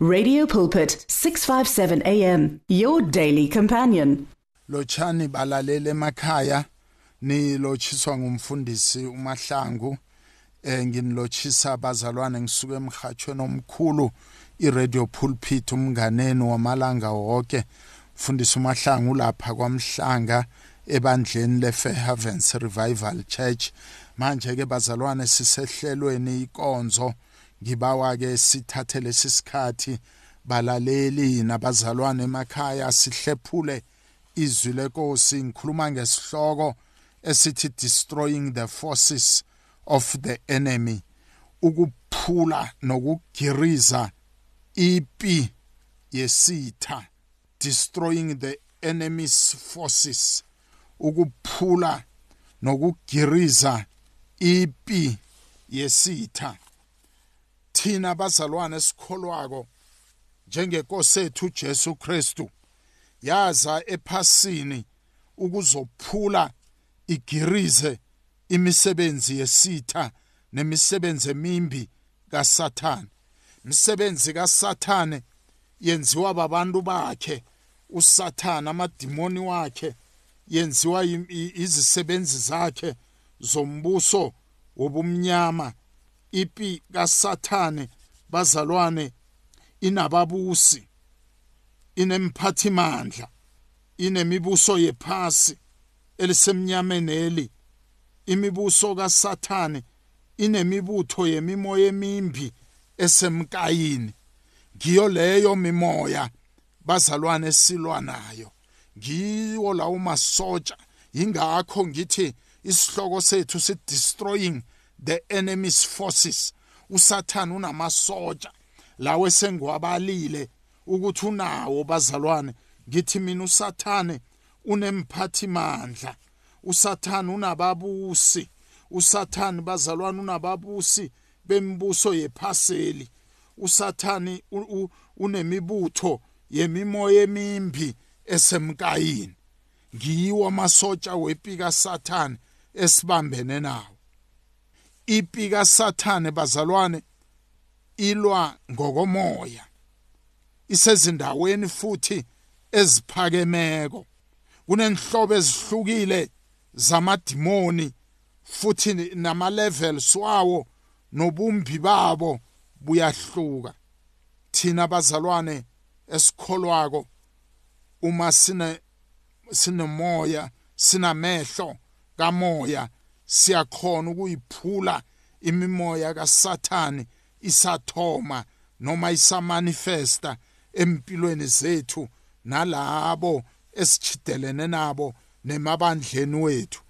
Radio Pulpit 657 AM your daily companion. Lochani balalele emakhaya ni lochiswa ngumfundisi uMahlangu eh nginilochisa bazalwane ngisuke emhathweni omkhulu iRadio Pulpit umnganeni wamalanga wonke mfundisi uMahlangu lapha kwamhlanga ebandleni leFair Heavens Revival Church manje ke bazalwane sisehlelweni ikonzo ngibawa ke sithathe lesisikhathi balaleli nabazalwane emakhaya sihlephule izwi lenkosi. Ngikhuluma ngesihloko esithi destroying the forces of the enemy. Ukuphula nokugiriza ipi yesitha. Destroying the enemy's forces. Ukuphula nokugiriza ipi yesitha. Thina bazalwane esikholwako njengenkosi ethu uJesu Kristu yaza ephasini ukuzophula igirize imisebenzi yesitha nemisebenzi emimbi kaSathane. Imisebenzi kaSathane yenziwa babantu bakhe uSathane amadimoni wakhe yenziwa izisebenzi zakhe zombuso wobumnyama. Ipi kaSathane bazalwane inababusi inemphathimandla inemibuso yephasi elisemnyameni eli imibuso kaSathane inemibutho yemimoya emimbi esemkayini ngiyo leyo mimoya bazalwane silwa nayo ngiwo lawo masotsha. Ingakho ngithi isihloko sethu si destroying the enemy's forces. Usathana unamasotsha. Lawe sengiwabalile ukuthi unawo bazalwane. Ngithi mina usathane unemphathi mandla usathane unababusi. Usathane bazalwane unababusi bembuso yephaseli. Usathani unemibutho yemimoya emimbi esemkayini ngiwo amasotsha wepika sathane esibambene nawo. Ipika sathane bazalwane ilwa ngokomoya isezindaweni futhi eziphakemeko. Kunenhlobo ezihlukile zamadimoni futhi nama levels wawo nobumbi babo buyahluka. Thina bazalwane esikholwako uma sine sinemoya sinamehlo kamoya siyakhona ukuyiphula imimoya kaSathani isathoma noma isamanifesta empilweni zethu nalabo esichidelene nabo nemabandleni wethu.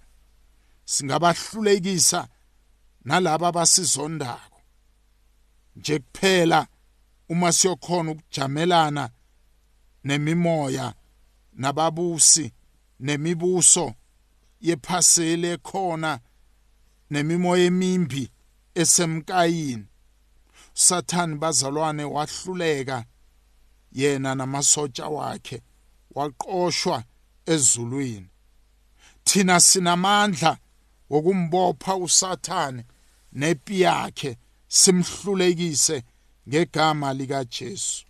Singabahlulekisa nalabo abasizondako. Nje kuphela uma siyokhona ukujamelana nemimoya nababusi nemibuso yephaseli ekhona nemimoya emimbi esemkayini. Satan bazalwane wahluleka yena namasotsha wakhe waqoshwa ezulwini. Thina sinamandla wokumbopha uSathane nepi yakhe simhlulekise ngegama lika Jesu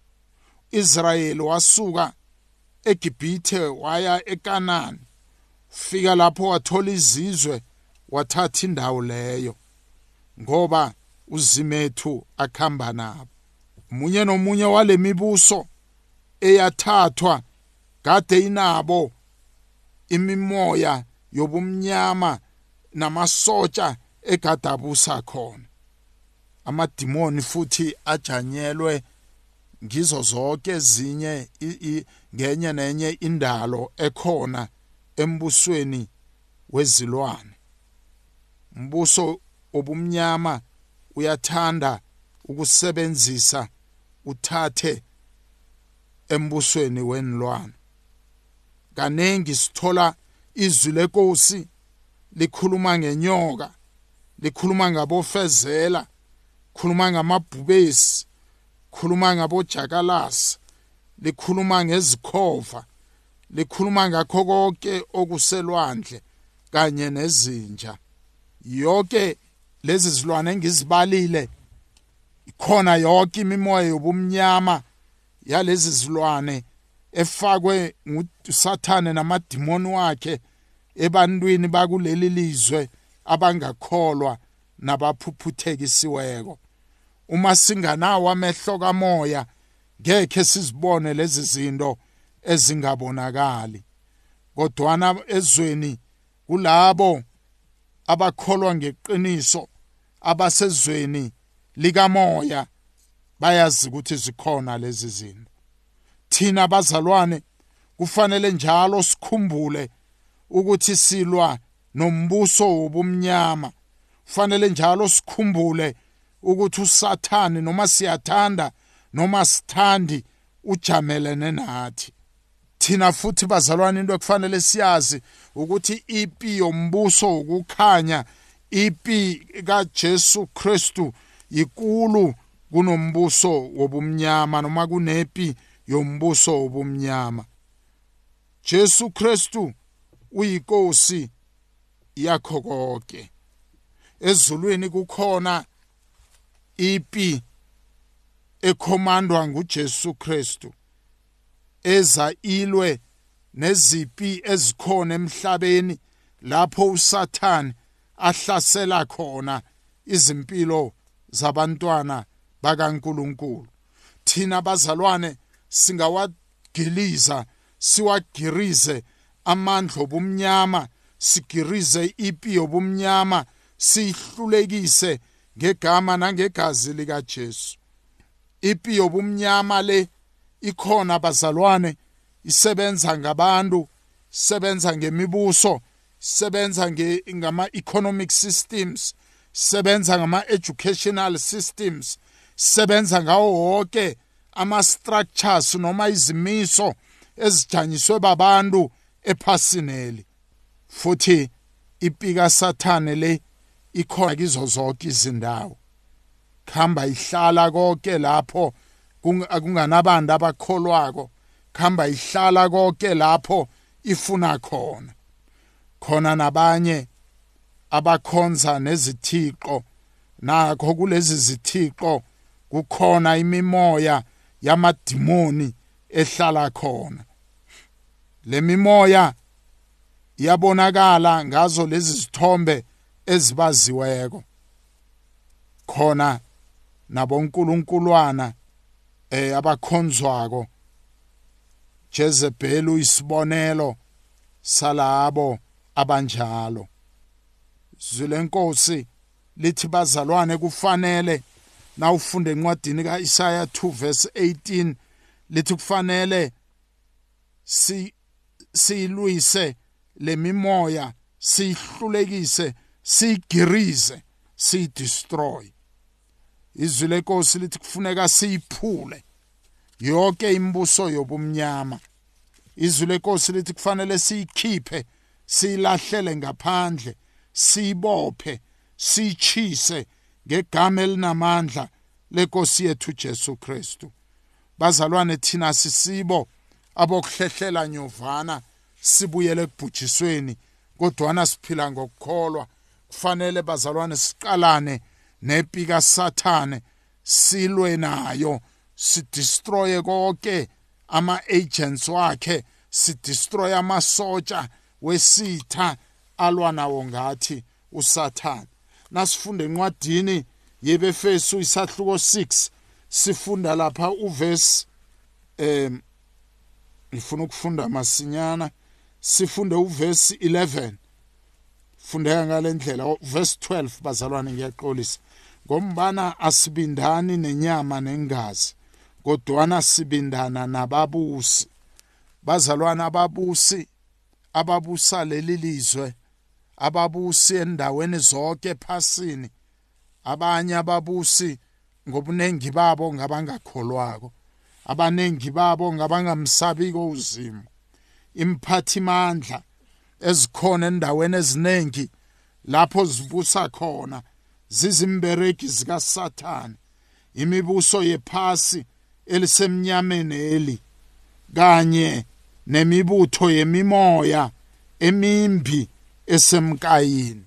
Israel wasuka eGibhithe waya eKanani fika lapho wathola izizwe wathatha indawo leyo ngoba uzimethu akhamba nabo. Munye nomunye wale mibuso eyathathwa kade inabo imimoya yobumnyama namasotsha egadabusa khona. Amadimoni futhi ajanyelwe ngizo zonke ezinye ngenye nenye indalo ekhona embusweni wezilwane. Umbuso obumnyama uyathanda ukusebenzisa uthathe embusweni wenilwane kanengi sithola izwi lenkosi likhuluma ngenyoka likhuluma ngabofezela khuluma ngamabhubesi khuluma ngabojakalasi likhuluma ngezikhova likhuluma ngakho konke okuselwandle kanye nezinja. Yonke lezi zilwane engizibalile ikhona yonke imimoya yobumnyama yalezi zilwane efakwe ngusathane namadimoni wakhe ebantwini bakuleli lizwe abangakholwa nabaphuphuthekisiweko uma singanawo amehlo kamoya ngeke sizibone lezi zinto ezingabonakali. Kodwana ezweni kulabo abakholwa ngeqiniso abasezweni likamoya bayazi ukuthi zikhona lezi zinto. Thina bazalwane kufanele njalo sikhumbule ukuthi silwa nombuso wobumnyama. Kufanele njalo sikhumbule ukuthi usathane noma siyathanda noma sithandi ujamelene nathi. Thina futhi bazalwane into ekufanele siyazi ukuthi ipi yombuso ukukhanya ipi kaJesu Kristu ikulu kunombuso wobumnyama noma kunepi yombuso wobumnyama. Jesu Kristu uyinkosi yakho konke. Ezulwini kukhona ipi ekhomandwa nguJesu Kristu. Eza ilwe nezipi ezikhona emhlabeni lapho uSathane ahlasela khona izimpilo zabantwana bakaNkuluNkulu. Thina bazalwane singawagiliza siwagirize amandla obumnyama sigirize ipi yobumnyama sihlulekise ngegama nangegazi lika Jesu ipi yobumnyama le ikhona bazalwane isebenza ngabantu sebenza ngemibuso sebenza ngama economic systems sebenza ngama educational systems sebenza ngawo wonke ama structures noma izimiso ezijanyiswe babantu ephasineli futhi ipika sathane le ikhona kizo zonke izindawo. Khamba ihlala konke lapho kunganabantu abakholwako khamba ihlala konke lapho ifuna khona. Khona nabanye abakhonza nezithixo nakho kulezi zithixo kukhona imimoya yamadimoni ehlala khona. Lemimoya iyabonakala ngazo lezi zithombe ezibaziweko. Khona nabonkulunkuluwana eh abakhonzwako Jezebel uyisibonelo salabo abanjalo. Zilenkosi lithi bazalwane kufanele na ufunde encwadini kaIsaya 2 verse 18 lithi kufanele si siyilwise lemimoya sihlulekise sigirize sidestroy izwi lenkosi lithi kufuneka siyiphule. Yonke imbuso yobumnyama. Izwi lenkosi lithi kufanele siyikhiphe siyilahlele ngaphandle siyibophe siyichise ngegama elinamandla lenkosi yethu Jesu Kristu. Bazalwane thina sisibo abokuhlehlela nyovana sibuyele ekubhujisweni kodwana siphila ngokukholwa. Kufanele bazalwane siqalane nepika sathane silwe nayo. Sidestroye konke ama agents wakhe sidestroy amasotsha wesitha alwa nawo ngathi usathane. Nasifunde encwadini yebefesu isahluko 6 sifunda lapha uverse em ngifuna ukufunda masinyana. Sifunde uverse 11 fundeka ngalendlela verse 12 bazalwane ngiyaxolisa ngombana asibindani nenyama nengazi kodwana sibindana nababusi. Bazalwana ababusi ababusa leli lizwe ababusi endaweni zonke ephasini. Abanye ababusi ngobuningi babo ngabangakholwako abaningi babo ngabangamsabiko uzimo imphathimandla ezikhona endaweni eziningi lapho zivusa khona zizimbereki zikaSathane imibuso yephasi elisemnyameni eli kanye nemibutho yemimoya emimbi esemkayini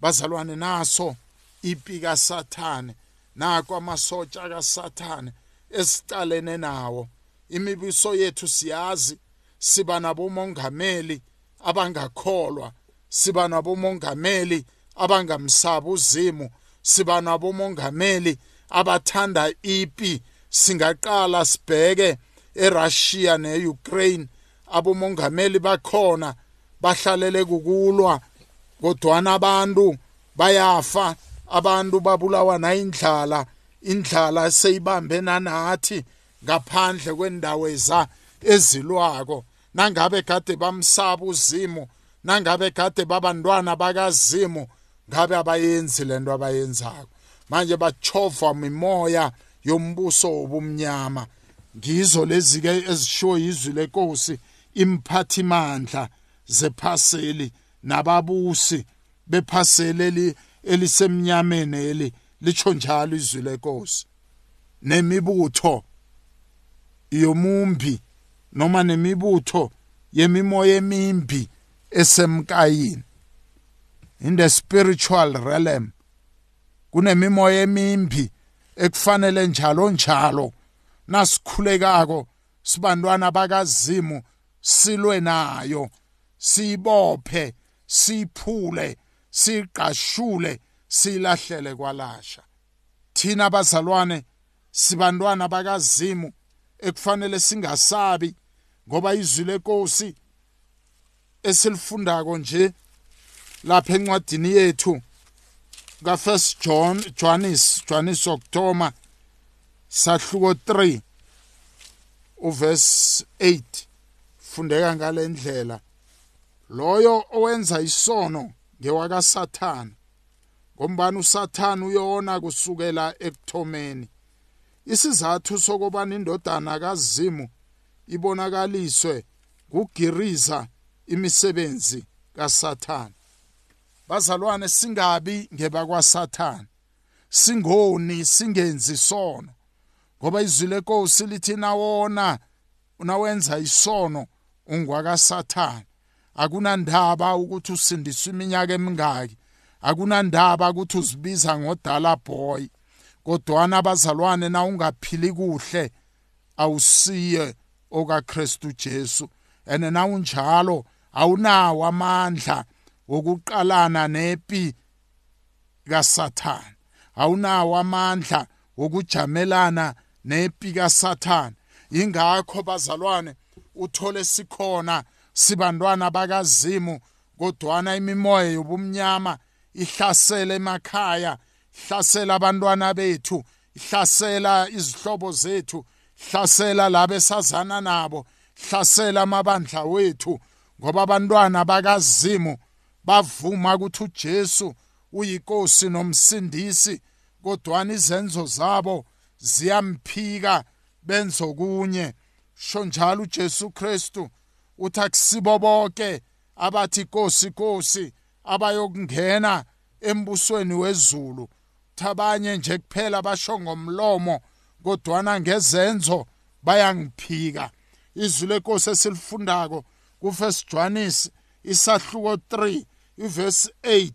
bazalwane naso ipika sathane nako amasotsha kasathane esicalene nawo. Imibuso yethu siyazi siba nabomongameli abangakholwa siba nabomongameli abangamsaba uzimu siba nabomongameli abathanda ipi. Singaqala sibheke eRussia neUkraine. Abomongameli bakhona bahlalele kukulwa kodwana abantu bayafa. Abantu babulawa nayindlala indlala seyibambe nanathi ngaphandle kwendawo eza ezilwako. Nangabe kade bamsaba uzimo nangabe kade babantwana bakazimu ngabe abayenzi lento abayenzako? Manje bachova mimoya yombuso wobumnyama. Ngizo lezi ke ezishiwo izwi lenkosi imphathimandla zephaseli nababusi bephaseli elisemnyameni eli licho njalo izwi lenkosi. Nemibutho yomumbi noma nemibutho yemimoya emimbi esemkayini in the spiritual realm. Kunemimoya emimbi ekufanele njalo njalo. Nasikhulekako sibantwana bakazimu silwe nayo. Siyibophe siyiphule siqashule silahlele kwalasha. Thina bazalwane sibantwana bakazimu ekufanele singasabi ngoba izwi lenkosi esilifundako nje lapha encwadini yethu ka First John Johannes Johannes October sahluko 3 uverse 8 fundeka ngalendlela loyo owenza isono ngewaka Satan ngombani uSathan uyona kusukela ekuthomeni? Isizathu sokubana indodana kaZimu ibonakaliswe kugiriza imisebenzi kaSathan bazalwane singabi ngebakwaSathan singoni singenzi isono. Ngoba izwi lenkosi lithi nawona unawenza isono ungwakaSathan akunandaba ukuthi usindiswe iminyaka emingaki akunandaba ukuthi uzibiza ngodala boy kodwana abazalwane na ungaphili kuhle awusiye okaKristu Jesu. Ene na unjalo awunawo amandla wokuqalana nepi kaSathane. Awunawo amandla wokujamelana nepi kaSathane. Ingakho bazalwane uthole sikhona sibantwana bakazimu kodwana imimoya yobumnyama ihlasela emakhaya ihlasela abantwana bethu ihlasela izihlobo zethu ihlasela labo esazana nabo ihlasela amabandla wethu ngoba abantwana bakazimu bavuma ukuthi uJesu uyinkosi nomsindisi kodwana izenzo zabo ziyamphika benza okunye sho njalo uJesu Kristu uthi akusibo bonke abathi inkosi inkosi abayokungena embusweni wezulu. Thabanye nje kuphela basho ngomlomo kodwana ngezenzo bayangiphika. Izwi lenkosi esilifundako kufirst Johannes isahluko 3 iverse 8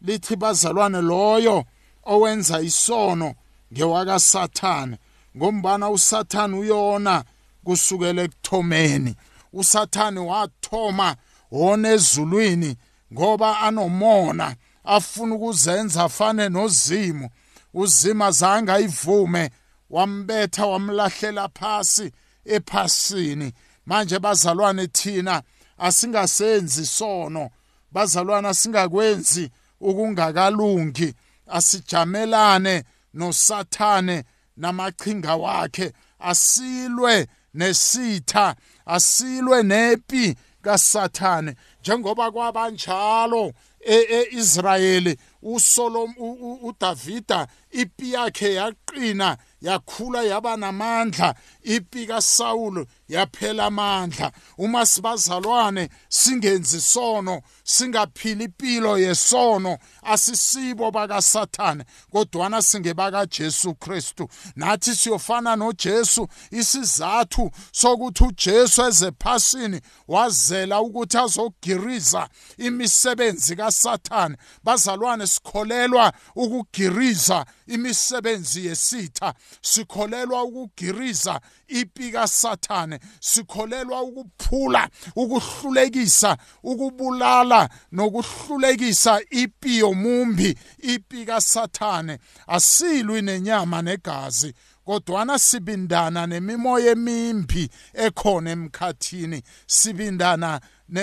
lithi bazalwane loyo owenza isono ngewaka Satan ngombana uSathan uyona kusukela ekuthomeni. uSathani wathoma wona ezulwini ngoba anomona afuna ukuzenza afane nozimo uzima zange ayivume wambetha wamlahlela phasi ephasini. Manje bazalwane thina asingasenzi sono. Bazalwana singakwenzi ukungakalungi. Asijamelane nosathane namachinga wakhe. Asilwe nesitha asilwe nepi kasathane. Njengoba kwabanjalo eIsrayeli uSolom uDavida ipi yakhe yaqina yakhula yaba namandla ipi kaSawulu yaphela amandla. Uma sibazalwane singenzi sono singaphili impilo yesono asisibo bakaSathane kodwana singebaka Jesu Kristu. Nathi siyofana noJesu isizathu sokuthi uJesu ezephasini wazela ukuthi azogiriza imisebenzi kaSathane. Bazalwane sikholelwa ukugiriza imisebenzi yesitha sikholelwa ukugiriza ipi kaSathane sikholelwa ukuphula ukuhlulekisa ukubulala nokuhlulekisa ipi yomumbi ipi kaSathane asilwi nenyama negazi. Kodwana sibindana nemimoya emimbi ekhona emkhathini. Sibindana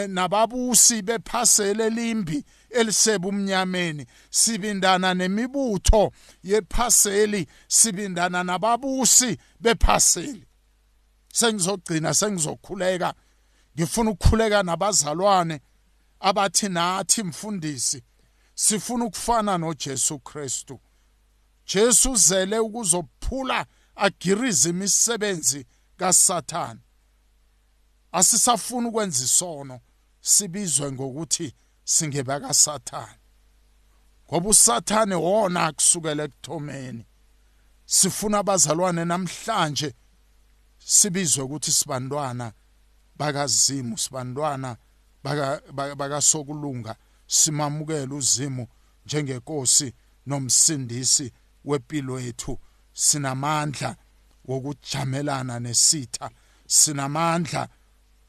nababusi bephasele limbi elisebumnyameni sibindana nemibutho yephaseli. Sibindana nababusi bephaseli. Sengizogcina sengizokhuleka. Ngifuna ukukhuleka nabazalwane abathi nathi mfundisi sifuna ukufana noJesu Kristu. Jesu uzele ukuzophula agirize imisebenzi kaSathane. Asisafuna ukwenza isono sibizwe ngokuthi singeba kaSathane. Ngoba uSathane wona kusukela ekuthomeni. Sifuna abazalwane namhlanje sibizwe ukuthi sibantwana bakazimu sibantwana bakasokulunga. Simamukele uzimu njengenkosi nomsindisi wempilo yethu sinamandla wokujamelana nesitha sinamandla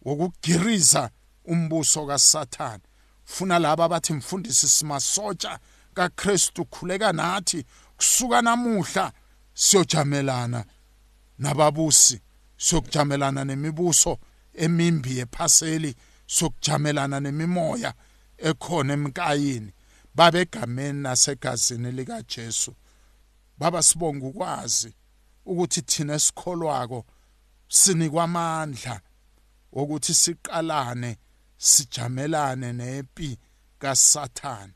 wokugiriza umbuso kaSathane. Funa laba abathi mfundisi simasotsha kaKristu khuleka nathi kusuka namuhla siyojamelana nababusi siyokujamelana nemibuso emimbi yephaseli sokujamelana nemimoya ekhona emkayini babegameni nasegazini lika Jesu baba sibonga ukwazi ukuthi thina esikholwako sinikwa amandla ukuthi siqalane sijamelane nempi kaSathane.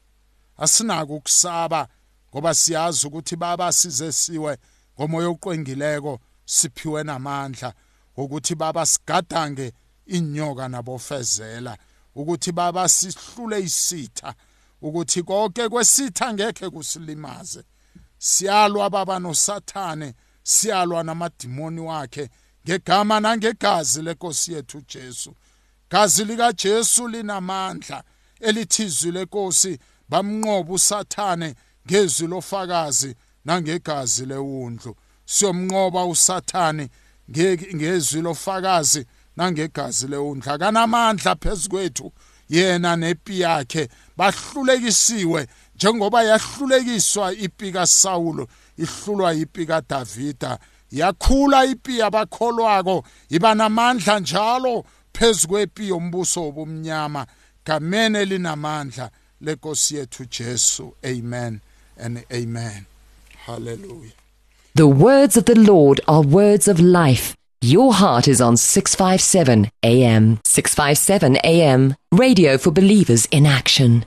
Asinako ukusaba ngoba siyazi ukuthi baba size siwe ngomoya oqwengileko siphiwe namandla ukuthi baba sigadange inyoka nabofezela ukuthi baba sihlule isitha ukuthi konke kwesitha ngeke kusilimaze. Siyalwa baba nosathane siyalwa namadimoni wakhe. Ngegama nangegazi lenkosi yethu Jesu. Gazi lika Jesu linamandla elithizwi lenkosi. Bamnqoba usathane ngezwi lofakazi nangegazi lewundlu. Siyomnqoba usathane ngezwi lofakazi nangegazi lewundlu. Akanamandla phezukwethu yena nepi yakhe bahlulekisiwe njengoba yahlulekiswa ipi kaSawulo ihlulwa ipi kaDavida yakhula ipi yabakholwako iba namandla njalo phezukwepi yombuso wobumnyama. Gamene linamandla lenkosi yethu Jesu. Amen and amen. Hallelujah. The words of the Lord are words of life. Your heart is on 657 AM 657 AM radio for believers in action